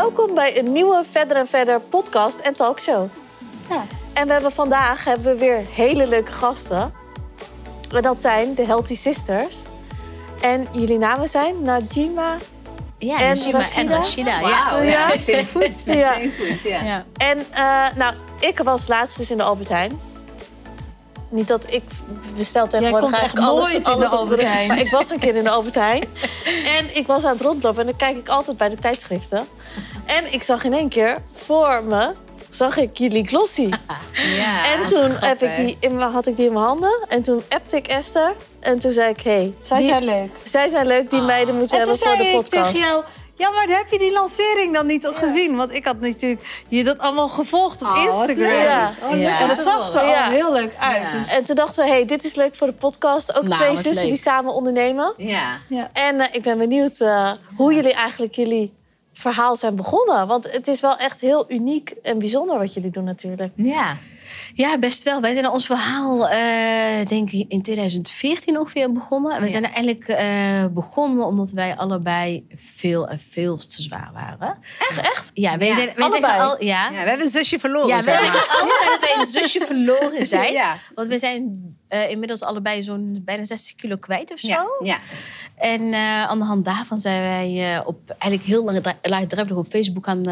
welkom bij een nieuwe Verder en Verder podcast en talkshow. Ja. En we hebben vandaag hebben we weer hele leuke gasten. En dat zijn de Healthy Sisters. En jullie namen zijn Najima. Ja, En Najima en Rashida? Wauw, Ja. Ja. ja. goed. Ja. Meteen goed, ja. Ja. En eh, nou, ik was laatst dus in de Albert Heijn. Niet dat ik bestel tegenwoordig komt eigenlijk alles, nooit in de alles Albert Heijn. Maar ik was een keer in de Albert Heijn. En ik was aan het rondlopen en dan kijk ik altijd bij de tijdschriften. En ik zag in één keer voor me, zag ik jullie glossy. Ja. En toen heb ik die in had ik die in mijn handen. En toen appte ik Esther. En toen zei ik, hey, Zij die- zijn leuk. zij zijn leuk, die meiden moeten En toen hebben voor zei de ik podcast. tegen jou... Ja, maar heb je die lancering dan niet gezien? Want ik had natuurlijk je dat allemaal gevolgd op Oh, wat Instagram. leuk. Ja. Oh, leuk. Ja. En dat zag er al heel leuk uit. Ja. Dus, En toen dachten we, hey, dit is leuk voor de podcast. Ook Nou, twee zussen leuk. die samen ondernemen. ja. ja. En eh, ik ben benieuwd eh, hoe jullie eigenlijk jullie verhaal zijn begonnen. Want het is wel echt heel uniek en bijzonder wat jullie doen natuurlijk. Ja. ja, best wel. Wij zijn ons verhaal, eh, denk ik, in 2014 ongeveer begonnen. En we Ja. zijn eigenlijk eh, begonnen omdat wij allebei veel en veel te zwaar waren. Echt, echt? Ja, wij Ja, zijn, wij allebei? zeggen al, ja. we hebben een zusje verloren. Ja, wij maar. altijd dat wij een zusje verloren zijn. Ja. Want we zijn eh, inmiddels allebei zo'n bijna 60 kilo kwijt of zo. Ja. ja. En eh, aan de hand daarvan zijn wij eh, op eigenlijk heel lange dra- laagdrempelig op Facebook aan. eh,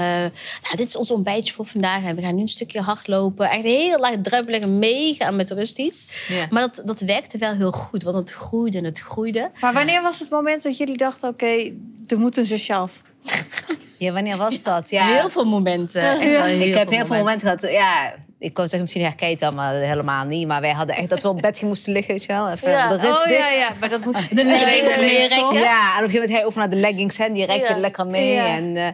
nou, dit is ons ontbijtje voor vandaag en we gaan nu een stukje hardlopen. Eigenlijk heel laagdrempelig en meegaan met rust iets. Ja. Maar dat, dat werkte wel heel goed, want het groeide en het groeide. Maar wanneer was het moment dat jullie dachten... oké, er moet een zusje af? Ja, wanneer was dat? Ja, Heel veel momenten. Echt wel Ja. heel ik heb heel veel momenten gehad. Ja, ik kon zeggen, misschien herkent dat, maar helemaal niet. Maar wij hadden echt dat we op bed moesten liggen, weet je wel. Even Ja. de rits Oh dicht. ja, ja, maar dat moet... De leggings Ja, meer ja, rekken. Ja, en op een gegeven moment hij over naar de leggings, hè, die rekte Ja. lekker mee. Ja. En, eh,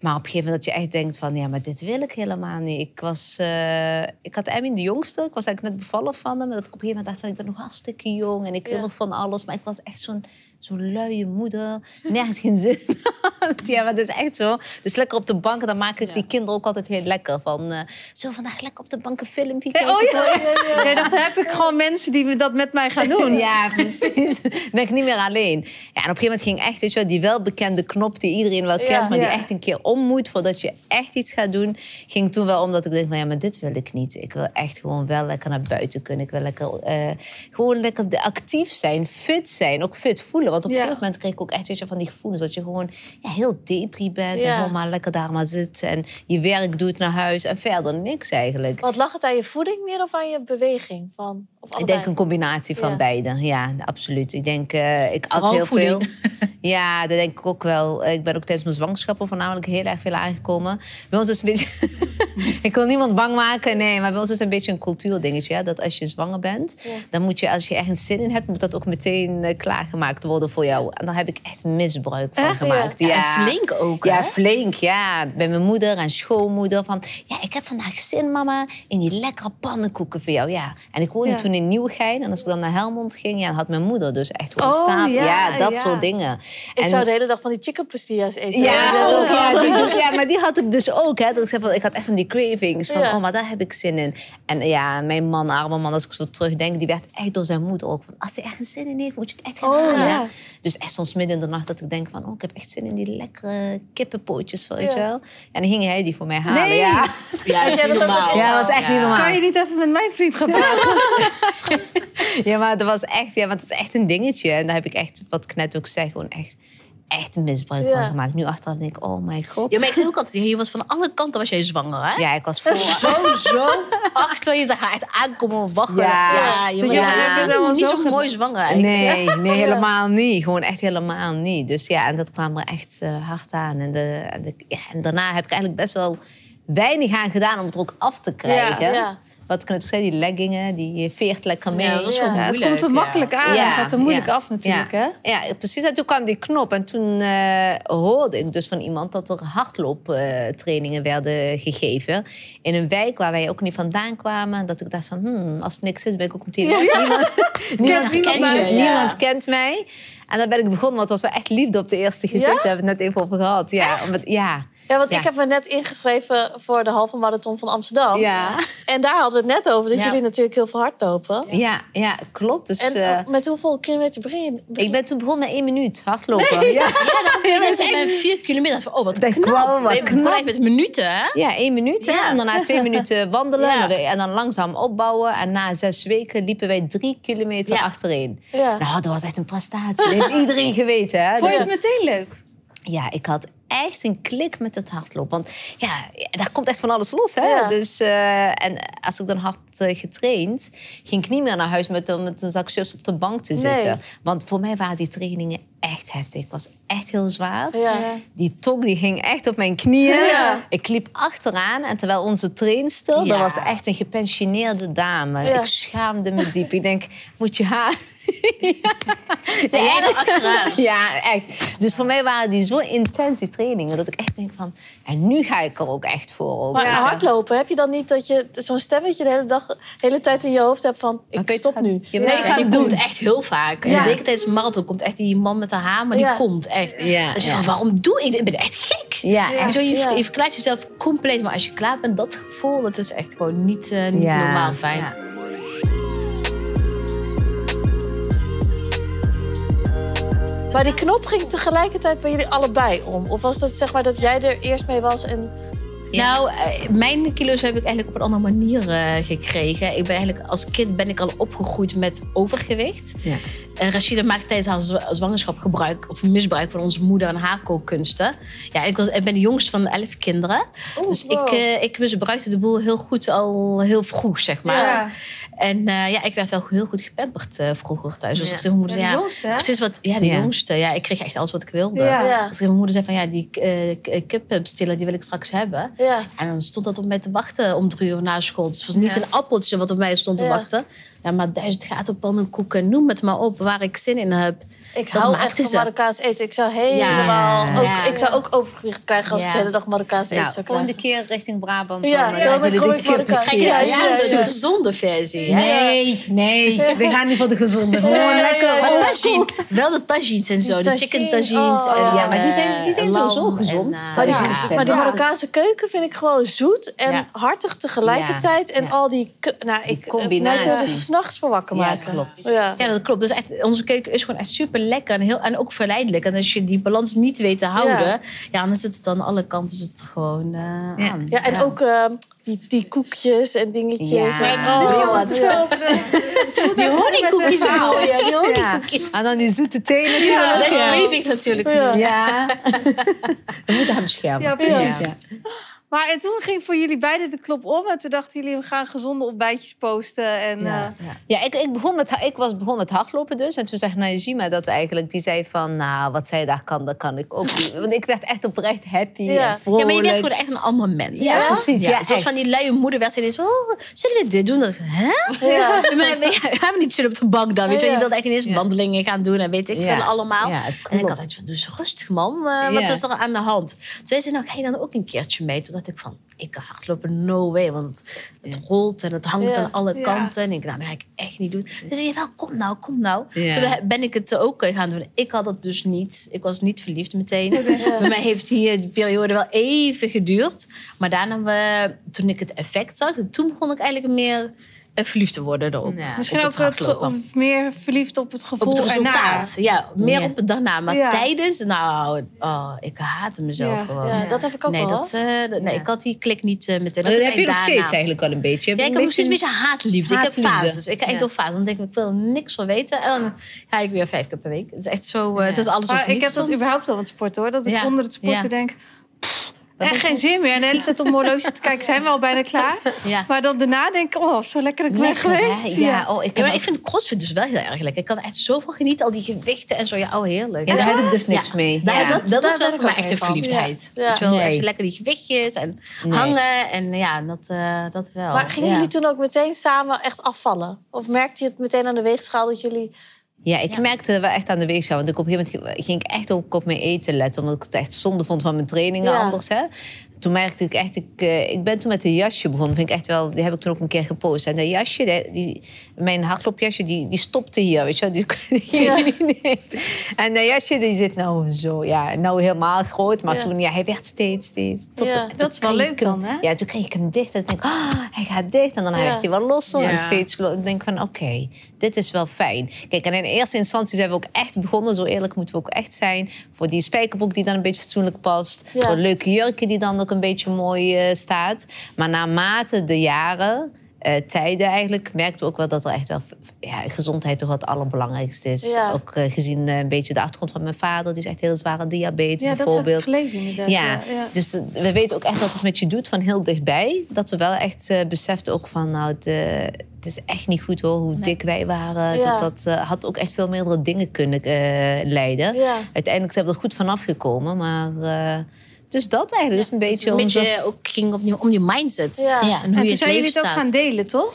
maar op een gegeven moment dat je echt denkt van, ja, maar dit wil ik helemaal niet. Ik was, eh, ik had Emmy de jongste, ik was eigenlijk net bevallen van hem. Dat ik op een gegeven moment dacht van, ik ben nog hartstikke jong en ik wil nog van alles. Maar ik was echt zo'n zo'n luie moeder, nergens geen zin. ja, maar dat is echt zo. Dus lekker op de bank, dan maak ik die kinderen ook altijd heel lekker. Van, eh, zo vandaag lekker op de bank een filmpje kijken. Oh ja. Jij dacht, heb ik gewoon mensen die dat met mij gaan doen? Ja, precies. ben ik niet meer alleen. Ja, en op een gegeven moment ging echt, weet je wel, die welbekende knop die iedereen wel kent, maar die echt een keer om moet voordat je echt iets gaat doen, ging toen wel omdat ik dacht, van ja, maar dit wil ik niet. Ik wil echt gewoon wel lekker naar buiten kunnen. Ik wil lekker, eh, gewoon lekker actief zijn, fit zijn, ook fit voelen. Want op een gegeven moment kreeg ik ook echt, weet je, van die gevoelens dat je gewoon ja, heel depri bent en gewoon maar lekker daar maar zit en je werk doet naar huis en verder niks eigenlijk. Want lag het aan je voeding meer of aan je beweging? Van, of Ik denk een combinatie van beide. Ja, absoluut. Ik denk, eh, ik at Vooral heel voeding. veel. Ja, dat denk ik ook wel. Ik ben ook tijdens mijn zwangerschappen voornamelijk heel erg veel aangekomen. Bij ons is het een beetje... ik wil niemand bang maken, nee. Maar bij ons is het een beetje een cultuurdingetje. hè, Dat als je zwanger bent, Ja. dan moet je, als je ergens zin in hebt... moet dat ook meteen eh, klaargemaakt worden voor jou. En daar heb ik echt misbruik van Echt? gemaakt. Ja, en flink ook, Ja, hè? flink, ja. Bij mijn moeder en schoonmoeder. Van, ja, ik heb vandaag zin, mama, in die lekkere pannenkoeken voor jou. Ja. En ik woonde Ja. toen in Nieuwegein. En als ik dan naar Helmond ging, ja, dan had mijn moeder dus echt gewoon Oh, ja, dat soort dingen. Ik En- zou de hele dag van die chicken pastillas eten. ja, Dat ook, die, dus- ja, maar die had ik dus ook. Hè, dat ik, zei van, ik had echt van die cravings. Van, Ja. oh, maar daar heb ik zin in. En ja, mijn man, arme man, als ik zo terugdenk... die werd echt door zijn moeder ook van... als hij ergens zin in heeft, moet je het echt gaan Oh, halen. ja. Dus echt soms midden in de nacht dat ik denk van... oh, ik heb echt zin in die lekkere kippenpootjes, weet je wel. En dan ging hij die voor mij halen. Nee. Ja. Ja, dat is Ja, niet dat was- normaal. Ja, dat was echt niet normaal. Kan je niet even met mijn vriend gaan praten? Ja, maar dat was echt, ja, want het is echt een dingetje. En daar heb ik echt, wat ik net ook zei, gewoon echt, echt misbruik Ja. van gemaakt. Nu achteraf denk ik, oh mijn god. Ja, maar ik zei ook altijd, je was van alle kanten was jij zwanger, hè? Ja, ik was voor. Zo, zo. Achter je ga echt aankomen, wachten. Ja. ja je was ja. niet zo mooi zwanger eigenlijk. Nee, nee, helemaal niet. Gewoon echt helemaal niet. Dus ja, en dat kwam er echt eh, hard aan. En, de, en, de- ja, en daarna heb ik eigenlijk best wel weinig aan gedaan om het er ook af te krijgen. ja. Wat ik net ook zei, die leggingen, die veert lekker mee. Ja, dat is wel Ja, het komt er ja. makkelijk aan en gaat er moeilijk ja, af natuurlijk. Ja, Hè? ja, precies. En toen kwam die knop. En toen eh, hoorde ik dus van iemand dat er hardlooptrainingen werden gegeven. In een wijk waar wij ook niet vandaan kwamen. Dat ik dacht van, hmm, als het niks is, ben ik ook meteen... Niemand, niemand, kent, mij. je, Ja. niemand kent mij. En dan ben ik begonnen, want het was wel echt liefde op de eerste gezicht. Ja? We hebben het net even over gehad. Ja, omdat, ja. Ja, want Ja. ik heb me net ingeschreven voor de halve marathon van Amsterdam. Ja. En daar hadden we het net over, dat Ja. jullie natuurlijk heel veel hardlopen. Ja, ja, klopt. Dus En eh, met hoeveel kilometer begin je? ik ben toen begonnen na één minuut hardlopen. Ja. Ja, dan kun je mensen met vier kilometer. Oh, wat Dat knap. kwam wat knap. echt met minuten, hè? Ja, één minuut. hè. Ja. En daarna twee minuten wandelen. Ja. En, dan, langzaam opbouwen. En na zes weken liepen wij drie kilometer Ja. achtereen. Ja. Nou, dat was echt een prestatie. Dat heeft iedereen geweten. Hè? Vond je Dat- het meteen leuk? Ja, ik had echt een klik met het hardlopen. Want ja, daar komt echt van alles los. Hè? Ja. Dus, eh, en als ik dan had eh, getraind, ging ik niet meer naar huis met, met een zak chips op de bank te Nee. zitten. Want voor mij waren die trainingen echt heftig. Het was echt heel zwaar. Ja. Die tok die ging echt op mijn knieën. Ja. Ik liep achteraan en terwijl onze trainstel, Ja. dat was echt een gepensioneerde dame. Ja. Ik schaamde me diep. Ik denk, moet je haar... Er achteraan. Ja, echt. Dus voor mij waren die zo intens, die trainingen, dat ik echt denk van... En nu ga ik er ook echt voor. Ook, Maar hardlopen, heb je dan niet dat je zo'n stemmetje de hele dag, de hele tijd in je hoofd hebt van, ik Oké, stop nu. je Nee, ik ga Die het echt heel vaak. En Ja. zeker tijdens een marathon komt echt die man met de hamer. Die Ja. komt echt. Ja, je ja. van, waarom doe ik dit? Ik ben echt gek. Ja, echt. zo, je, je verklaart jezelf compleet. Maar als je klaar bent, dat gevoel, dat is echt gewoon niet, eh, niet normaal fijn. ja. Maar die knop ging tegelijkertijd bij jullie allebei om? Of was dat zeg maar dat jij er eerst mee was en... Nou, eh, mijn kilo's heb ik eigenlijk op een andere manier eh, gekregen. Ik ben eigenlijk als kind ben ik al opgegroeid met overgewicht. Ja. Eh, Rashida maakte tijdens haar zwa- zwangerschap gebruik of misbruik van onze moeder en haar kookkunsten. Ja, ik, was, ik ben de jongste van elf kinderen. Oeh, dus wow. ik, eh, ik misbruikte de boel heel goed al heel vroeg, zeg maar. Ja. En eh, ja, ik werd wel heel goed gepamperd eh, vroeger thuis. Dus Ja. ik zei mijn moeder, Ja, de ja, jongste, hè? precies wat, ja, de Ja. jongste. Ja, ik kreeg echt alles wat ik wilde. Ja. Ja. Dus mijn moeder zei van, ja, die uh, kipstiller, die wil ik straks hebben. Ja. En dan stond dat op mij te wachten om drie uur na school. Dus het was niet Ja. een appeltje wat op mij stond te Ja. wachten. Ja, maar duizend gaten pannenkoeken, noem het maar op, waar ik zin in heb. Ik Dat hou echt van ze. Marokkaans eten. Ik zou helemaal... Ja. Ook, Ja. Ik zou ook overgewicht krijgen als ik de hele dag Marokkaans eten Ja, zou volgende krijgen. keer richting Brabant. Ja, dan, ja, eh, dan willen kom die ik Marokkaans. Je Ja, de, gezonde, ja. de gezonde versie? Nee, nee, we gaan niet voor de gezonde. Gewoon Ja, ja, lekker ja, ja. Maar old tagine, wel de tagines en zo. De chicken tagine, tagines. oh, en, ja, maar die zijn- die zijn eh, sowieso gezond. eh, Maar die. Marokkaanse keuken vind ik gewoon zoet en hartig tegelijkertijd. En al die... Nou, ik combinatie. S'nachts voor wakker Ja, maken. klopt. Ja. Ja, dat klopt. Dus echt, onze keuken is gewoon echt super lekker en, heel, en ook verleidelijk. En als je die balans niet weet te houden, ja. dan zit het aan alle kanten zit het gewoon eh, Ja. aan. Ja, en ook ehm, die, die koekjes en dingetjes. Ja. En, Ja, oh, ja. Die honingkoekjes je? Die Ja. En dan die zoete thee Dat natuurlijk. zijn Ja. cravings natuurlijk. Ja. Ja. We moeten hem beschermen. Ja, precies. Ja. Maar en toen ging voor jullie beiden de klop om. En toen dachten jullie, we gaan gezonde ontbijtjes posten. En, Ja, eh, ja ik, ik, begon met, ik was begon met hardlopen dus. En toen zei Najima dat eigenlijk. Die zei van, nou, wat zij daar kan, dat kan ik ook. doen. Want ik werd echt oprecht happy Ja. en Ja, maar je bent gewoon echt een ander mens. Ja, precies. Ja, zoals echt. van die luie moeder werd ze ineens, oh, zullen we dit doen? Dat, ik, hè? Ja. Maar, maar, ja, gaan we niet chillen op de bank dan? Weet je, Ja. je wilde echt ineens Ja. wandelingen gaan doen en weet ik Ja. veel allemaal. Ja, het en ik had van, dus rustig man, eh, wat Ja. is er aan de hand? Toen zei ze, nou ga je dan ook een keertje mee? Toen dacht ik van, ik kan hardlopen, no way. Want het, het rolt en het hangt Ja. aan alle kanten. En ik, nou, dat ga ik echt niet doen. Ze zei, wel, kom nou, kom nou. Toen ben ik het ook eh, gaan doen. Ik had dat dus niet. Ik was niet verliefd meteen. Bij mij heeft hier de periode wel even geduurd. Maar daarna, we, toen ik het effect zag, toen begon ik eigenlijk meer eh, verliefd te worden erop. Ja. misschien op ook het het of meer verliefd op het gevoel Op het resultaat. erna. Ja, meer Ja. op het daarna. Maar Ja. tijdens, nou, oh, ik haatte mezelf Ja. gewoon. Ja, dat heb ik ook nee, wel. dat, eh, dat- nee, ik had die klik niet eh, meteen. Dat dat heb je nog steeds eigenlijk wel een beetje. Ja, ik heb nog steeds een beetje haatliefde. Ik heb fases. Ik door fases. Dan denk ik, ik wil er niks van weten. En dan ga ik weer vijf keer per week. Het is echt zo, eh, het is alles of Maar ik niets heb dat soms. überhaupt al met sport hoor. Dat ik onder het sporten denk... Echt geen zin meer. En de hele tijd mijn horloge te kijken, zijn we al bijna klaar. Ja. Maar dan daarna denk ik, oh, zo lekker dat ik ben Lekker, hè? geweest. Ja, oh, ik Ja, maar ik vind crossfit dus wel heel erg lekker. Ik kan er echt zoveel genieten. Al die gewichten en zo. Ja, oh, heerlijk. Ja, daar heb ik dus niks Ja. mee. Dat, dat daar is wel voor mij echt een verliefdheid. Ja. Weet je wel, Nee. Even lekker die gewichtjes en Nee. hangen. En ja, dat, eh, dat wel. Maar gingen ja. jullie toen ook meteen samen echt afvallen? Of merkte je het meteen aan de weegschaal dat jullie... Ja, ik Ja. merkte wel echt aan de weegschaal. Want ik op een gegeven moment ging ik echt ook op mijn eten letten. Omdat ik het echt zonde vond van mijn trainingen Ja. anders. Hè? toen merkte ik echt, ik, eh, ik ben toen met een jasje begonnen. Vind ik echt wel, die heb ik toen ook een keer gepost. En dat jasje, die, die- mijn hardloopjasje, die, die stopte hier, weet je wel. Die, die ging Ja. niet. En dat jasje, die zit nou zo, ja, nou helemaal groot. Maar Ja. toen, ja, hij werd steeds, steeds. Ja, toen dat is wel leuk hem- dan, hè? Ja, toen kreeg ik hem dicht. En ik denk, ah, hij gaat dicht. En dan Ja. werd hij wel losser. Ja. En steeds, ik denk van, oké, dit is wel fijn. Kijk, en in eerste instantie zijn we ook echt begonnen. Zo eerlijk moeten we ook echt zijn. Voor die spijkerbroek die dan een beetje fatsoenlijk past. Ja. Voor leuke jurken die dan ook een beetje mooi eh, staat. Maar naarmate de jaren... eh, tijden eigenlijk merkten we ook wel dat er echt wel ja, gezondheid toch wat het allerbelangrijkste is. Ja. Ook eh, gezien een beetje de achtergrond van mijn vader, die is echt heel zware diabetes Ja, dat heb bijvoorbeeld. ik. Ja, dus we weten ook echt wat het met je doet van heel dichtbij. Dat we wel echt beseften ook van, nou, eh, het is echt niet goed hoor, hoe dik wij waren. Ja. Dat, dat eh, had ook echt veel meerdere dingen kunnen eh, leiden. Ja. Uiteindelijk zijn we er goed vanaf gekomen, maar... eh, dus dat eigenlijk is een beetje Een onze... beetje ook ging om die, om die mindset. Ja. En hoe En je toen het zijn jullie leven het ook staat. gaan delen, toch?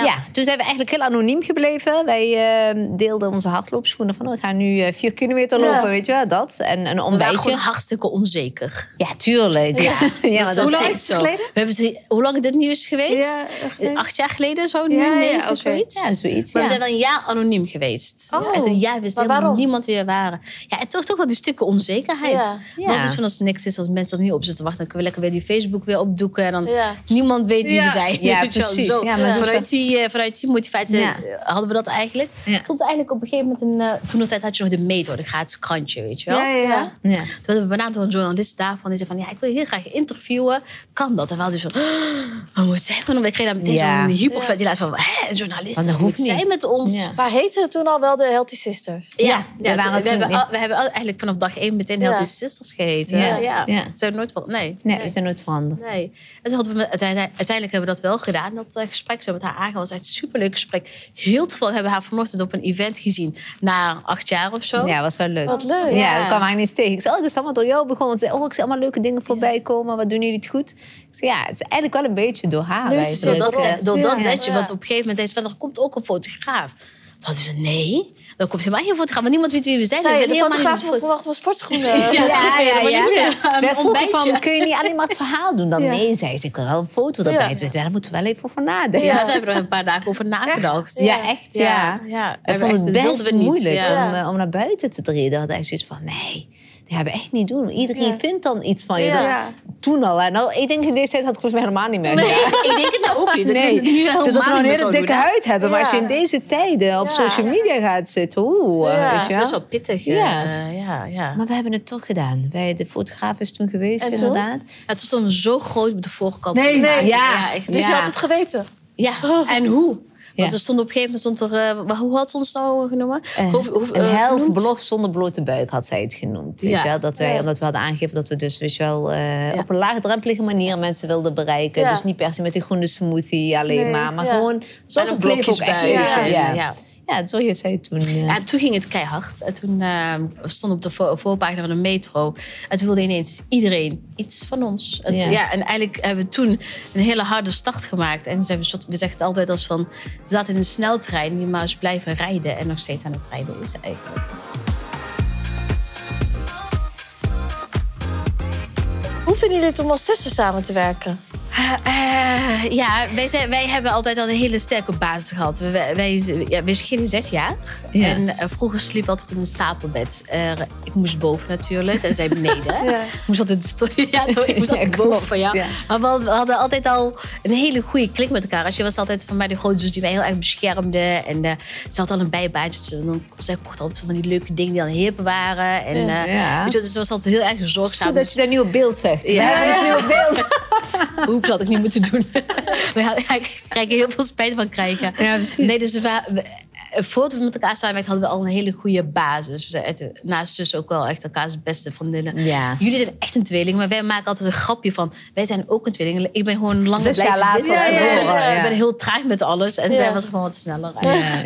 Ja. toen zijn we eigenlijk heel anoniem gebleven. Wij eh, deelden onze hardloopschoenen van... Oh, we gaan nu eh, vier kilometer Ja. lopen, weet je wel, dat. En een We waren ontbijtje. gewoon hartstikke onzeker. Ja, tuurlijk. Ja, ja, maar dat is echt zo. het geleden? We hebben het, hoe lang dit is geweest? Ja, echt geleden. Acht jaar geleden, zo nu, Ja, ja, negen, oké. zoiets. Ja, zoiets, Maar ja. we zijn wel een jaar anoniem geweest. Dus Oh. echt een jaar wist helemaal waarom? niemand wie we waren. Ja, en toch, toch wel die stukken onzekerheid. Ja. Ja. Want iets van als er niks is, als mensen er niet op zitten wachten... dan kunnen we lekker weer die Facebook weer opdoeken. En dan Ja. niemand weet wie Ja. we zijn. Ja, precies. Zo. Ja, maar vanuit, die, eh, vanuit die motivatie Ja. eh, hadden we dat eigenlijk. Ja. Tot eigenlijk op een gegeven moment... Een, eh, toen de tijd had je nog de Metro, de gratis krantje, weet je wel. Ja, ja, ja. Ja. Toen hebben we benaderd door een journalist daarvan. Die zei van, ja, ik wil je heel graag interviewen. Kan dat? En we hadden dus van, "Oh, wat moet ik zeggen? Ik kreeg daar meteen Ja. zo'n hypervet. Die luisterde van, hè, een journalist? Dat hoeft niet. zij met ons. Ja. Maar heette het toen al wel de Healthy Sisters? Ja, Ja, ja, we waren we, toen- hebben, al- we hebben eigenlijk vanaf dag één meteen Ja. Healthy Sisters geheten. Ja. Ja, ja. Ja. Ze zijn nooit van, nee. Nee, we zijn nooit veranderd. Nee. En toen hadden we uiteindelijk, uiteindelijk hebben we dat wel gedaan. Dat gesprek zo met haar aangegaan was echt een superleuk gesprek. Heel toevallig hebben we haar vanochtend op een event gezien. Na acht jaar of zo. Ja, was wel leuk. Wat leuk. Ja, Ja. ik kwam haar ineens tegen. Ik zei, oh, dat is allemaal door jou begonnen. Ze zei, oh, ik zie allemaal leuke dingen voorbij komen. Wat doen jullie het goed? Ik zei, ja, het is eigenlijk wel een beetje door haar het eigenlijk. Door dat, door dat zetje. Want op een gegeven moment zei ze van, er komt ook een fotograaf. Toen hadden ze, nee. Dan komt helemaal geen fotograaf. Maar niemand weet wie we zijn. Zei We de fotograaf van, van, van sportschoenen? Ja, Ja, ja, maar ja. Wij vroegen van, kun je niet alleen maar het verhaal doen? Dan Ja. nee, zei ze. Ik wil wel een foto erbij. Ja. Daar moeten we wel even over nadenken. Ja, Ja. toen hebben we er een paar dagen over nagedacht. Ja, echt, ja. ja. Ik En vond echt, het dat best wilden we niet. moeilijk Ja. om, eh, om naar buiten te treden. Had hij zoiets van, nee, dat gaan we echt niet doen. Iedereen Ja. vindt dan iets van je. Ja. Dat- Ja. Toen al. Nou, ik denk in deze tijd had ik volgens mij helemaal niet meer gedaan. Ik denk het nou ook niet. Dat Nee, ik het nu helemaal dus dat we een hele dikke doen, huid hebben. Maar als je Ja. in deze tijden op Ja. social media gaat zitten, oeh, Ja. weet Dat je is wel. best wel pittig. Ja. Ja. ja, ja. Maar we hebben het toch gedaan. Wij, de fotograaf is toen geweest, En toen? inderdaad. Het stond zo groot op de voorkant. Nee, nee. Ja, echt. Dus je Ja. had het geweten. Ja, en hoe? Want Ja. er stond op een gegeven moment, stond er, eh, hoe had ze ons nou genomen? Een, Hoe- hoe- een eh, helft genoemd? belofte zonder blote buik had zij het genoemd. Weet Ja. je wel? Dat wij, Ja. Omdat we hadden aangegeven dat we dus weet je wel, eh, op een laagdrempelige manier mensen wilden bereiken. Ja. Dus niet per se met die groene smoothie alleen Nee. maar. Maar Ja. gewoon zoals het leven ook blokjes echt bij. is. Ja. Ja. Zo heeft zij het toen... eh, Ja, en toen ging het keihard. En toen eh, stond op de vo- voorpagina van de metro. En toen wilde ineens iedereen iets van ons. En, Ja. ja. en eigenlijk hebben we toen een hele harde start gemaakt. En hebben soort- we zeggen het altijd als van... We zaten in een sneltrein, die maar eens blijven rijden. En nog steeds aan het rijden is eigenlijk. Hoe vinden jullie het om als zussen samen te werken? Eh, ja, wij, zijn, wij hebben altijd al een hele sterke basis gehad. We, wij, wij, ja, we schillen zes jaar. Ja. En eh, vroeger sliep altijd in een stapelbed. Ik moest boven natuurlijk en zij beneden. Ja. Ik moest altijd ja, toch, ik moest altijd boven van jou. Maar we hadden, we hadden altijd al een hele goede klik met elkaar. Als je was altijd van mij de zus die mij heel erg beschermde. En eh, ze had al een bijbaantje. Dus dan, zij kocht altijd van die leuke dingen die aan hip waren. En, Ja. Ja. weet je, dus ze was altijd heel erg zorgzaam. Goed dat je dat nu op beeld zegt. Ja. Nu op beeld. Oeps, had ik niet moeten doen. Hadden- ja, ik krijg heel veel spijt van krijgen. Ja, precies. Nee, dus we- voordat we met elkaar samenwerkten, hadden we al een hele goede basis. We zijn echt, naast dus ook wel echt elkaars beste vriendinnen. Ja. Jullie zijn echt een tweeling, maar wij maken altijd een grapje van... wij zijn ook een tweeling. Ik ben gewoon Zes jaar later, ja, ik, ben, ik heel traag met alles. En zij was gewoon wat sneller.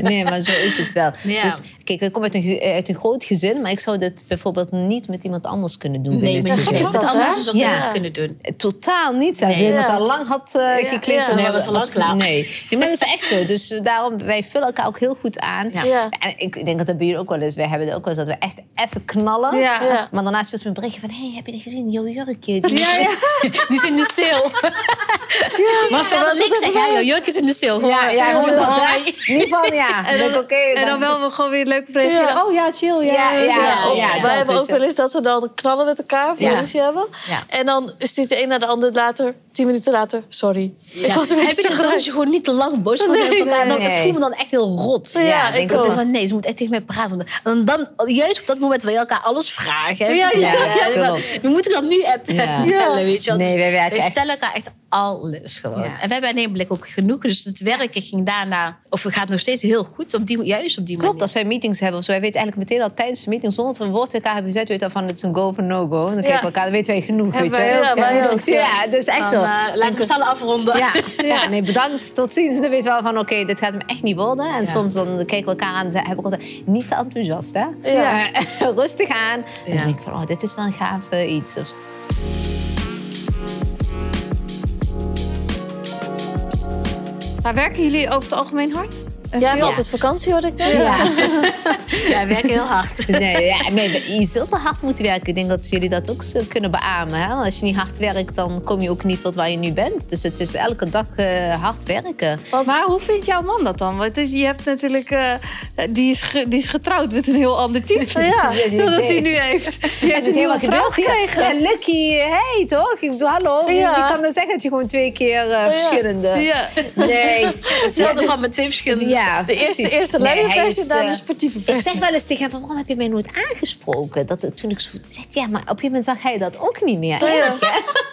Nee, maar zo is het wel. Dus kijk, ik kom uit een, ge- uit een groot gezin, maar ik zou dit bijvoorbeeld niet met iemand anders kunnen doen. Nee, is dat, anders hè? dus ook niet kunnen doen. Totaal niet. Zelfs. Nee. Het al lang had uh, gekleed. Nee, was alles klaar. Nee. nee, maar dat is echt zo. Dus daarom, wij vullen elkaar ook heel goed goed aan. Ja. En ik denk dat dat bij jullie ook wel is. Wij hebben het ook wel eens dat we echt even knallen. Ja. Ja. Maar daarna stuurt ze me een berichtje van... hé, hey, heb je die gezien? Jouw jurkje. Die... Ja, ja. Die is in de sale. maar verder niks. Ja, jouw jurk is in de sale. Gewoon, Ja, ja, dat. Niet van, ja. En Dan, en dan wel gewoon weer leuk reageren. Ja. Oh ja, chill. Ja, Ja, ja, Ja, ja, wij hebben ook wel eens dat we dan knallen met elkaar, Ja. ruzie hebben. Ja. En dan stuurt de een naar de ander later, tien minuten later, sorry. Ik was een Heb je dat dan als je gewoon niet te lang boos wordt Nee, nee. Ik voel me dan echt heel rot. Ja, Dan ik denk ik ook. van nee, ze moet echt tegen mij praten. Want- En dan, juist op dat moment wil je elkaar alles vragen. hè. Ja, ja, Vertellen. ja, dan- We moeten dat nu appen. Ja. Vertellen, weet je wel. Nee, Dus wij werken we echt- vertellen elkaar echt alles gewoon. Ja. En wij hebben in blik ook genoeg. Dus het werken ging daarna... Of het gaat nog steeds heel goed. Op die, juist op die Klopt, manier. als wij meetings hebben of zo, wij weten eigenlijk meteen al tijdens de meeting, zonder dat we een woord elkaar hebben gezet, weten we van het is een go of een no-go. En dan kijken we elkaar, dan weten wij genoeg. Hebben weet je ja, wij ook. Ja, dat is echt Dan, zo. eh, laten we snel afronden. Ja, ja, nee, bedankt. Tot ziens. En dan weten we wel van, oké, dit gaat hem echt niet worden. En soms dan kijken we elkaar aan en zeg- heb ik altijd niet te enthousiast, hè? Ja. Eh, rustig aan. En Ja. dan denk ik van, oh, dit is wel een gaaf iets. Maar werken jullie over het algemeen hard? Jij hebt altijd vakantie, hoorde ik. Ja. Ja, we werken heel hard. Nee, ja, nee, je zult wel hard moeten werken. Ik denk dat jullie dat ook zo kunnen beamen. Hè? Als je niet hard werkt, dan kom je ook niet tot waar je nu bent. Dus het is elke dag eh, hard werken. Maar hoe vindt jouw man dat dan? Want je hebt natuurlijk, eh, die, is ge- die is getrouwd met een heel ander type. Ja, dat hij nu heeft. Heeft het een nieuwe helemaal vrouw gekregen. Ja, Lucky, hey, toch? Ik bedoel, hallo. Ja. Wie kan dan zeggen dat je gewoon twee keer eh, verschillende... Ja. Nee. Hetzelfde van met twee verschillende... Ja, De eerste, precies. eerste luie versie dan eh, de sportieve Ik versie. zeg wel eens tegen hem van, waarom heb je mij nooit aangesproken? Dat, toen ik zo zegt, ja, maar op een gegeven moment zag hij dat ook niet meer. Ja. Hè?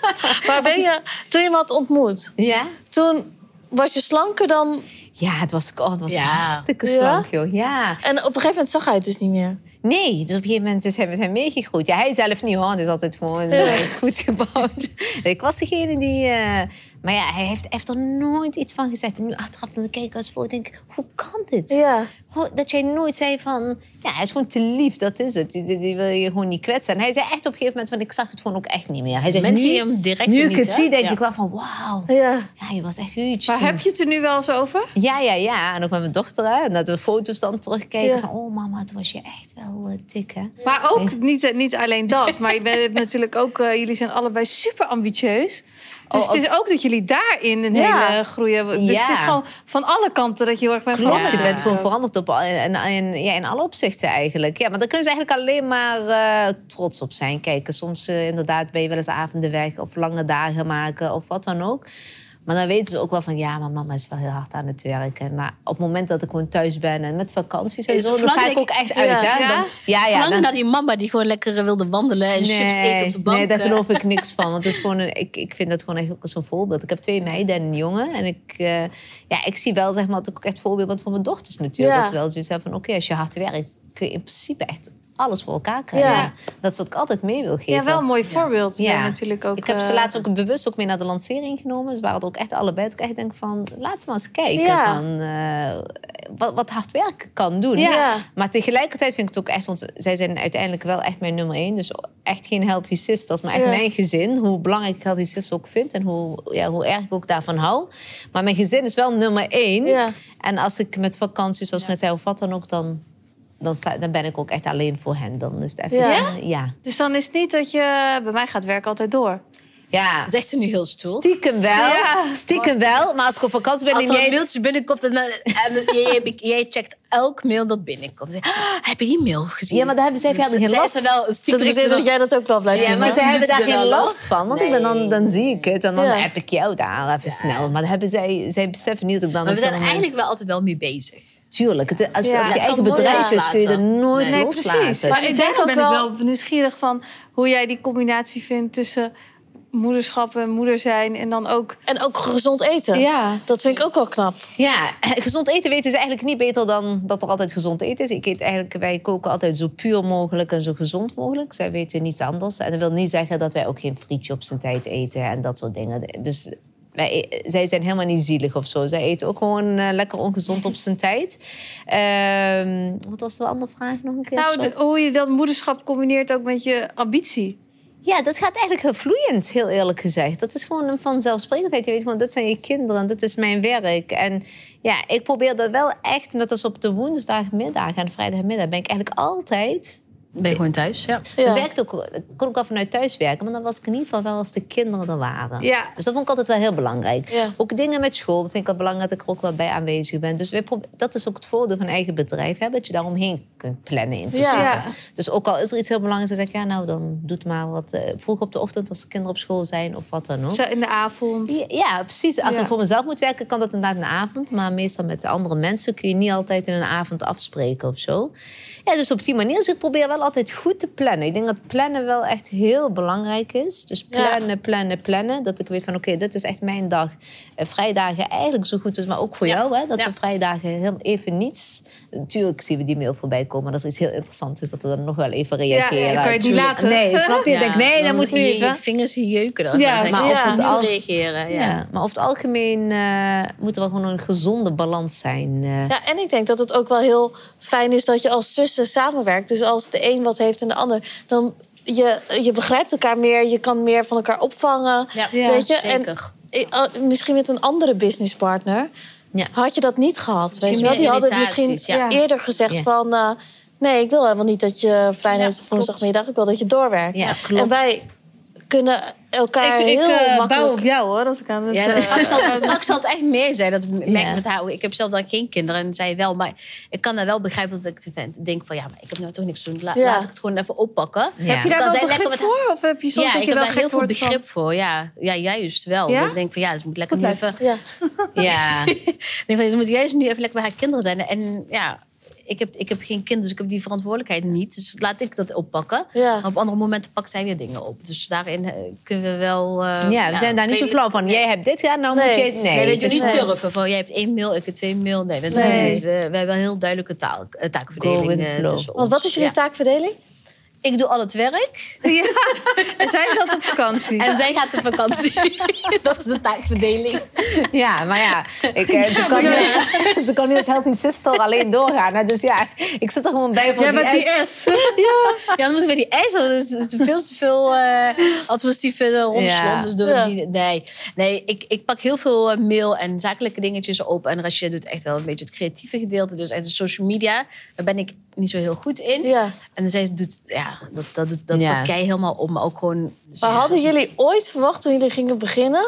Maar ben je, toen je had ontmoet, Ja? toen was je slanker dan... Ja, het was, oh, het was Ja. hartstikke Ja? slank, joh. Ja. En op een gegeven moment zag hij het dus niet meer. Nee, dus op een gegeven moment is hij met hem meegegroeid. Ja, hij zelf niet hoor, het is altijd gewoon eh, goed gebouwd. ik was degene die... eh, maar ja, hij heeft, heeft er nooit iets van gezegd. En nu achteraf dan kijk ik als voor denk hoe kan dit? Ja. Dat jij nooit zei van, ja, hij is gewoon te lief, dat is het. Die, die, die wil je gewoon niet kwetsen. En hij zei echt op een gegeven moment, want ik zag het gewoon ook echt niet meer. Hij zei, Mensen nu, zien hem direct nu ik het zie, denk Ja. ik wel van, wauw. Ja. Ja, je was echt huge Maar toen. heb je het er nu wel eens over? Ja, ja, ja. En ook met mijn dochter, hè. En dat we foto's dan terugkijken Ja. van... oh mama, toen was je echt wel eh, dik, hè. Maar ook niet, niet alleen dat. Maar je bent natuurlijk ook, eh, jullie zijn allebei super ambitieus. Dus Oh, het is ook dat jullie daarin een Ja. hele groei hebben. Dus Ja. het is gewoon van alle kanten dat je heel erg bent Klopt, veranderd. je bent gewoon veranderd op, in, in, ja, in alle opzichten eigenlijk. Ja, maar daar kunnen ze eigenlijk alleen maar eh, trots op zijn. Kijk, soms eh, inderdaad ben je wel eens avonden weg... of lange dagen maken of wat dan ook. Maar dan weten ze ook wel van... ja, maar mama is wel heel hard aan het werken. Maar op het moment dat ik gewoon thuis ben en met vakanties en zo... dan sta ik ook echt uit, Ja. hè. Ja? Dan, ja, ja, Verlangen dan- naar die mama die gewoon lekker wilde wandelen en chips eten op de bank. Nee, daar eh. geloof ik niks van. Want het is gewoon een, ik, ik vind dat gewoon echt ook zo'n voorbeeld. Ik heb twee meiden en een jongen. En ik, eh, ja, ik zie wel zeg maar, dat ik ook echt voorbeeld ben voor mijn dochters natuurlijk. Dat ze wel zoiets hebben van, oké, als je hard werkt... kun je in principe echt alles voor elkaar krijgen. Ja. Dat is wat ik altijd mee wil geven. Ja, wel een mooi voorbeeld. Ja. Natuurlijk ook. Ik heb ze eh, laatst ook bewust ook mee naar de lancering genomen. Ze waren er ook echt allebei. Dat ik echt denk van, laat ze maar eens kijken Ja. van, eh, wat, wat hard werken kan doen. Ja. Maar tegelijkertijd vind ik het ook echt, want zij zijn uiteindelijk wel echt mijn nummer één. Dus echt geen healthy sisters, maar echt mijn gezin. Hoe belangrijk ik healthy sisters ook vind en hoe, ja, hoe erg ik ook daarvan hou. Maar mijn gezin is wel nummer één. Ja. En als ik met vakantie, zoals ik net zei, of wat dan ook, dan, dan, sta, dan ben ik ook echt alleen voor hen. Dan is het even, Ja. ja. ja. Dus dan is het niet dat je... Bij mij gaat werk altijd door. Ja. Zegt ze nu heel stoel. Stiekem wel. Ja. Stiekem wel. Maar als ik op vakantie ben Als en er een mailtje binnenkomt en, dan- en jij, jij checkt elk mail dat binnenkomt. Zeg, "Ah, heb je die mail gezien? Ja, maar daar hebben zij verder geen last wel Dat, stiekem ik er dat jij dat ook wel blijft Ja, maar hè? ze hebben daar ze geen last van. Want ik ben dan, dan zie ik het en dan Ja. heb ik jou daar even snel. Maar dan hebben zij, zij beseffen niet dat ik dan Maar we zijn er eigenlijk wel altijd wel mee bezig. Tuurlijk, het, als, Ja. als je eigen bedrijf is, kun je er nooit Nee, loslaten. precies. Maar ik denk ook ben ik wel, wel- nieuwsgierig van hoe jij die combinatie vindt tussen moederschap en moeder zijn en dan ook. En ook gezond eten. Ja. Dat vind ik ook wel knap. Ja, gezond eten weten is eigenlijk niet beter dan dat er altijd gezond eten is. Ik eet eigenlijk, wij koken altijd zo puur mogelijk en zo gezond mogelijk. Zij weten niets anders. En dat wil niet zeggen dat wij ook geen frietje op zijn tijd eten en dat soort dingen. Dus wij, zij zijn helemaal niet zielig of zo. Zij eten ook gewoon eh, lekker ongezond op zijn tijd. Ehm, wat was de andere vraag nog een keer? Nou, de- hoe je dan moederschap combineert ook met je ambitie. Ja, dat gaat eigenlijk heel vloeiend, heel eerlijk gezegd. Dat is gewoon een vanzelfsprekendheid. Je weet gewoon, dit zijn je kinderen, dit is mijn werk. En ja, ik probeer dat wel echt, en dat is op de woensdagmiddag en vrijdagmiddag, ben ik eigenlijk altijd Ben je gewoon thuis? Ja. Ja. Ik werkte ook, ik kon ook wel vanuit thuis werken, maar dan was ik in ieder geval wel als de kinderen er waren. Ja. Dus dat vond ik altijd wel heel belangrijk. Ja. Ook dingen met school, dat vind ik het belangrijk dat ik er ook wel bij aanwezig ben. Dus dat is ook het voordeel van een eigen bedrijf, hè, dat je daaromheen kunt plannen in principe. Ja. Dus ook al is er iets heel belangrijks, dan zeg ik, ja nou, dan doe het maar wat eh, vroeg op de ochtend als de kinderen op school zijn of wat dan ook. Zo in de avond. Ja, Ja, precies. Als Ja. ik voor mezelf moet werken, kan dat inderdaad in de avond. Maar meestal met de andere mensen kun je niet altijd in een avond afspreken of zo. Ja, dus op die manier. Dus ik probeer wel altijd goed te plannen. Ik denk dat plannen wel echt heel belangrijk is. Dus plannen, plannen, plannen. Dat ik weet van, oké, dit is echt mijn dag. Eh, vrijdagen eigenlijk zo goed is, maar ook voor jou. Hè, dat we vrijdagen heel even niets... Natuurlijk zien we die mail voorbij komen. Maar dat is iets heel interessants. Is dat we dan nog wel even reageren. ja, kan je het niet laten. Nee, snap je? Denk, nee, dat dan moet nu je- even. Je vingers jeuken dan. Ja, maar je, of ja, het al- reageren. Ja. Ja. maar over het algemeen eh, moet er wel gewoon een gezonde balans zijn. eh. Ja, en ik denk dat het ook wel heel fijn is dat je als zussen samenwerkt. Dus als de een wat heeft en de ander, dan je, je begrijpt elkaar meer, je kan meer van elkaar opvangen. Ja, weet je? zeker. En misschien met een andere businesspartner Ja. had je dat niet gehad. Weet je wel? Die hadden misschien ja. eerder gezegd Ja. van... eh, nee, ik wil helemaal niet dat je vrijdag Ja, of woensdagmiddag... ik wil dat je doorwerkt. Ja, klopt. En wij kunnen elkaar Ik, ik heel eh, makkelijk... bouw op jou hoor, als ik aan het... Ja, eh, straks, zal het, straks zal het echt meer zijn. Dat merk ik Ja. met haar. Ik heb zelf dan geen kinderen en zij wel. Maar ik kan daar wel begrijpen dat ik denk van... ja, maar ik heb nou toch niks te doen. La- Ja. Laat ik het gewoon even oppakken. Ja. Heb je daar Dan wel begrip met- voor? Of heb je soms ja, dat ik je heb wel daar heel veel van- begrip voor. Ja, ja juist wel. Ja? Ik denk van ja, ze moet lekker Goed nu even... Ja. Ja. Ik denk van, ze moet juist nu even lekker bij haar kinderen zijn. En ja, ik heb, ik heb geen kind, dus ik heb die verantwoordelijkheid niet. Dus laat ik dat oppakken. Ja. Maar op andere momenten pakt zij weer dingen op. Dus daarin eh, kunnen we wel... eh, ja, we zijn daar niet zo flauw van. Jij hebt dit gedaan, nou moet Nee. je... Nee, Nee, weet je, is niet Nee. turven van jij hebt één mail, ik heb twee mail. Nee, dat doen we Nee. niet. We, we hebben een heel duidelijke taal, eh, taakverdeling tussen ons. Want wat is jullie Ja. taakverdeling? Ik doe al het werk Ja. En zij zat op vakantie. en zij gaat op vakantie. dat is de taakverdeling. Ja, maar ja, ik, eh, ze, kan niet, ze kan niet als helping sister alleen doorgaan. hè. Dus ja, ik zit er gewoon bij voor die bent die S. S. Ja, dan moet ik weer die ijs. Dat is veel te veel eh administratieve uh, romslomp. Ja. Dus Ja. die, nee, nee ik, ik pak heel veel eh, mail en zakelijke dingetjes op. En Rashid doet echt wel een beetje het creatieve gedeelte. Dus echt de social media, daar ben ik niet zo heel goed in. Ja. En zij doet, ja, dat, dat, doet- dat Ja. helemaal op. Maar ook gewoon... Maar hadden jullie ooit verwacht toen jullie gingen beginnen...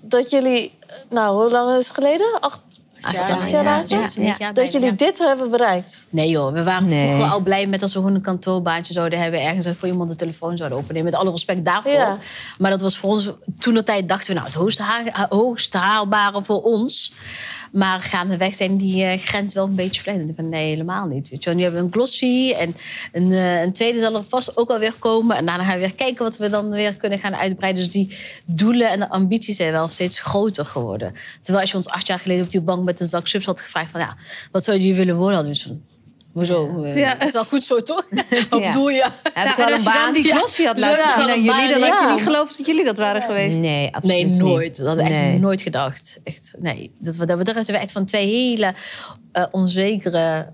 dat jullie, nou, hoe lang is het geleden? Acht, Acht jaar, acht ja. Acht, Dat jullie dit hebben bereikt? Nee joh, we waren Nee. vroeger al blij met als we gewoon een kantoorbaantje zouden hebben. Ergens voor iemand de telefoon zouden openen. Met alle respect daarvoor. Ja. Maar dat was voor ons, toen de tijd dachten we nou het hoogst, haal- hoogst haalbare voor ons. Maar gaandeweg zijn die eh grens wel een beetje verlegd. Van nee, helemaal niet. Weet je. Nu hebben we een glossy en een, eh, een tweede zal er vast ook wel weer komen. En daarna gaan we weer kijken wat we dan weer kunnen gaan uitbreiden. Dus die doelen en de ambities zijn wel steeds groter geworden. Terwijl als je ons acht jaar geleden op die bank met een zak subs had gevraagd van ja, wat zou je willen worden? Hadden we van, Hoezo? Eh, Ja. Is wel goed zo, toch? Wat Ja. bedoel je? Heb Ja, wel als een baan? die glossy had laten we zien aan jullie... dan had je niet geloofd dat jullie dat waren geweest. Nee, absoluut Nee, niet. nooit. Dat hadden we echt Nee. nooit gedacht. Echt, nee. Dat, we- dat betreft zijn we echt van twee hele eh, onzekere,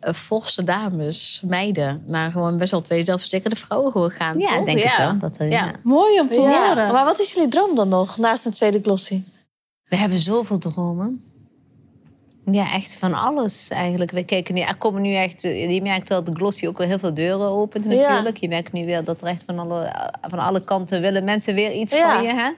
eh, forse dames, meiden... naar gewoon best wel twee zelfverzekerde vrouwen gewoon gaan, Ja, toch? denk het wel. Dat, er- ja. Mooi om te Ja. horen. Maar wat is jullie droom dan nog, naast een tweede glossy? We hebben zoveel dromen. Ja, echt van alles eigenlijk. We kijken nu, er komen nu echt, je merkt wel dat de Glossy ook weer heel veel deuren opent Ja. natuurlijk. Je merkt nu weer dat er echt van alle, van alle kanten willen mensen weer iets Ja. van je. Hè?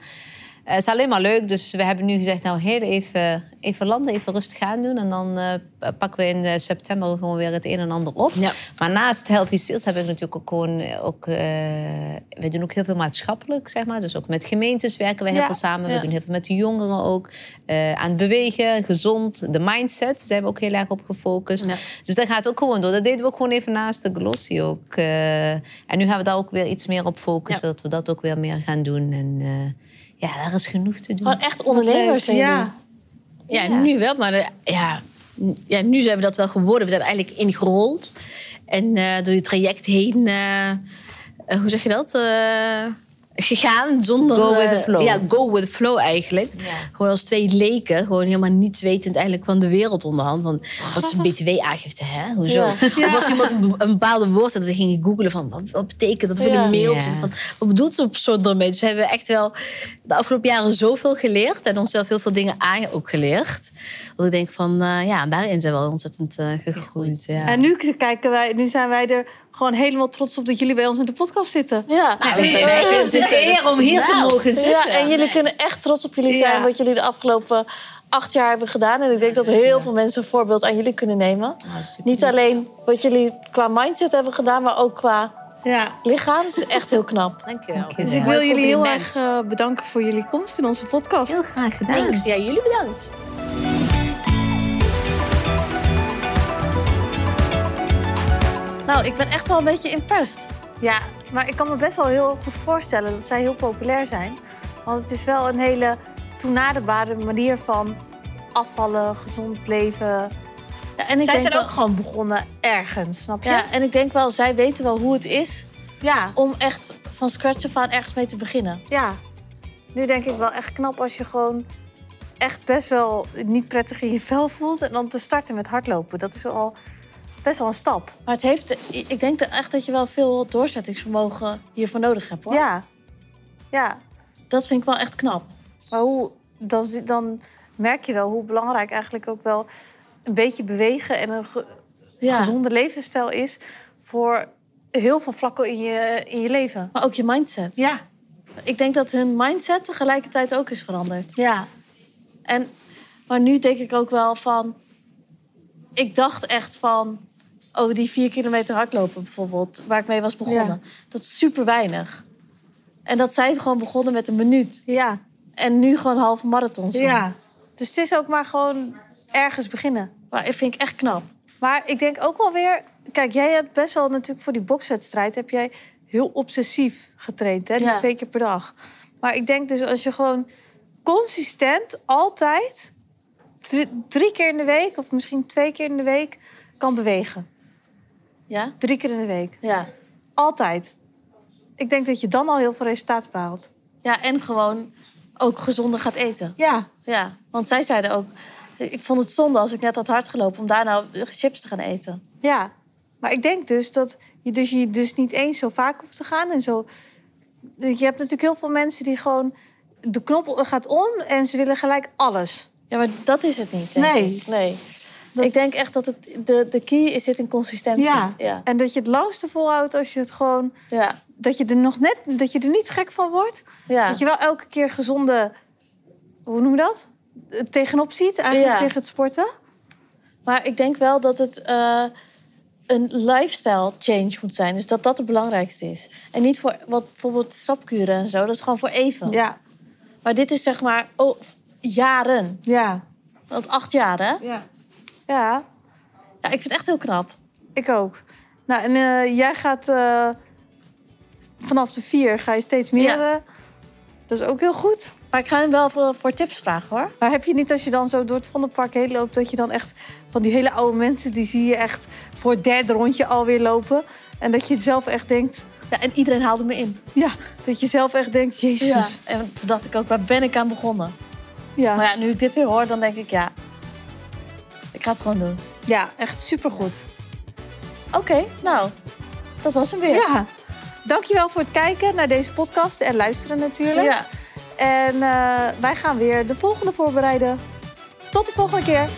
Eh, Het is alleen maar leuk, dus we hebben nu gezegd, nou heel even, even landen, even rustig aan doen. En dan eh, pakken we in eh, september gewoon weer het een en ander op. Ja. Maar naast Healthy Sales heb ik natuurlijk ook gewoon, ook, we doen ook heel veel maatschappelijk, zeg maar. Dus ook met gemeentes werken we heel Ja, veel samen. ja. We doen heel veel met de jongeren ook. Aan het bewegen, gezond. De mindset zijn we ook heel erg op gefocust. Dus dat gaat ook gewoon door. Dat deden we ook gewoon even naast de glossy ook. En nu gaan we daar ook weer iets meer op focussen. Dat we dat ook weer meer gaan doen. En ja, daar is genoeg te doen. Gewoon echt ondernemers zijn. Ja. Ja, Ja. nu wel, maar eh, ja, ja, nu zijn we dat wel geworden. We zijn eigenlijk ingerold. En eh, door je traject heen, eh, eh, hoe zeg je dat? Eh, gegaan zonder... Go with the eh, flow. Ja, go with the flow eigenlijk. Ja. Gewoon als twee leken. Gewoon helemaal niets wetend eigenlijk van de wereld onderhand. Want dat is een btw-aangifte, hè? Hoezo? Ja. Of als iemand een, be- een bepaalde woord had, we gingen googlen van... Wat, wat betekent dat voor een mailtje? Van, wat bedoelt zo'n persoon ermee? Dus we hebben echt wel de afgelopen jaren zoveel geleerd. En onszelf heel veel dingen aan ook geleerd. Dat ik denk van, eh, ja, daarin zijn we wel ontzettend eh, gegroeid. Ja. En nu, kijken wij, nu zijn wij er gewoon helemaal trots op dat jullie bij ons in de podcast zitten. Ja. Nou, we zijn Ja. eigenlijk Het is een eer om hier te Nou. mogen zitten. Ja, en jullie kunnen echt trots op jullie zijn Ja. wat jullie de afgelopen acht jaar hebben gedaan. En ik denk dat heel veel mensen een voorbeeld aan jullie kunnen nemen. Niet alleen wat jullie qua mindset hebben gedaan, maar ook qua Ja. lichaam. Het is echt heel knap. Dankjewel. Dus ik wil jullie heel erg eh, bedanken voor jullie komst in onze podcast. Heel graag gedaan. Thanks. Ja, jullie bedankt. Nou, ik ben echt wel een beetje impressed. Ja, maar ik kan me best wel heel goed voorstellen dat zij heel populair zijn. Want het is wel een hele toenaderbare manier van afvallen, gezond leven. Ja, en ik zij denk zijn wel- ook gewoon begonnen ergens, snap je? Ja, en ik denk wel, zij weten wel hoe het is ja. om echt van scratch af aan ergens mee te beginnen. ja. Nu denk ik wel echt knap als je gewoon echt best wel niet prettig in je vel voelt. En dan te starten met hardlopen. Dat is al best wel een stap. Maar het heeft, ik denk echt dat je wel veel doorzettingsvermogen hiervoor nodig hebt. Hoor. Ja. Ja. Dat vind ik wel echt knap. Maar hoe, dan, dan merk je wel hoe belangrijk eigenlijk ook wel een beetje bewegen en een ge- Ja. gezonde levensstijl is voor heel veel vlakken in je, in je leven. Maar ook je mindset. Ja. Ik denk dat hun mindset tegelijkertijd ook is veranderd. Ja. En, maar nu denk ik ook wel van... Ik dacht echt van... Oh, die vier kilometer hardlopen bijvoorbeeld, waar ik mee was begonnen. Dat is super weinig. En dat zij gewoon begonnen met een minuut. Ja. En nu gewoon halve marathons. doen. ja. Dus het is ook maar gewoon ergens beginnen. Maar ik vind ik echt knap. Maar ik denk ook wel weer... Kijk, jij hebt best wel natuurlijk voor die bokswedstrijd... heb jij heel obsessief getraind, hè? Dus Ja. twee keer per dag. Maar ik denk dus als je gewoon consistent altijd... drie, drie keer in de week of misschien twee keer in de week kan bewegen. Ja? Drie keer in de week. Ja. Altijd. Ik denk dat je dan al heel veel resultaat behaalt. Ja, en gewoon ook gezonder gaat eten. Ja. Ja, want zij zeiden ook... Ik vond het zonde als ik net had hard gelopen... om daar nou chips te gaan eten. Ja. Maar ik denk dus dat je dus, je dus niet eens zo vaak hoeft te gaan. En zo. Je hebt natuurlijk heel veel mensen die gewoon... De knop gaat om en ze willen gelijk alles. Ja, maar dat is het niet. denk Nee. ik. nee. Dat- Ik denk echt dat het, de, de key zit in consistentie. Ja. Ja. En dat je het langste volhoudt als je het gewoon... Ja. Dat je er nog net... Dat je er niet gek van wordt. ja. Dat je wel elke keer gezonde... Hoe noem je dat? Tegenop ziet eigenlijk tegen het sporten. Maar ik denk wel dat het eh, een lifestyle change moet zijn. Dus dat dat het belangrijkste is. En niet voor wat bijvoorbeeld sapkuren en zo. Dat is gewoon voor even. Ja. Maar dit is zeg maar oh, jaren. Ja. Want acht jaar, hè? Ja. Ja. Ja, ik vind het echt heel knap. Ik ook. Nou, en eh, jij gaat eh, vanaf de vier ga je steeds meer. Ja. eh, dat is ook heel goed. Maar ik ga hem wel voor, voor tips vragen, hoor. Maar heb je niet als je dan zo door het Vondelpark heen loopt... dat je dan echt van die hele oude mensen... die zie je echt voor het derde rondje alweer lopen. En dat je zelf echt denkt... Ja, en iedereen haalde me in. Ja, dat je zelf echt denkt... Ja. Jezus. En toen dacht ik ook, waar ben ik aan begonnen? Ja, Maar ja, nu ik dit weer hoor, dan denk ik, ja... Ik ga het gewoon doen. ja echt supergoed. Oké, nou, dat was hem weer. Ja. Dankjewel voor het kijken naar deze podcast en luisteren natuurlijk. Ja. En eh, wij gaan weer de volgende voorbereiden. Tot de volgende keer.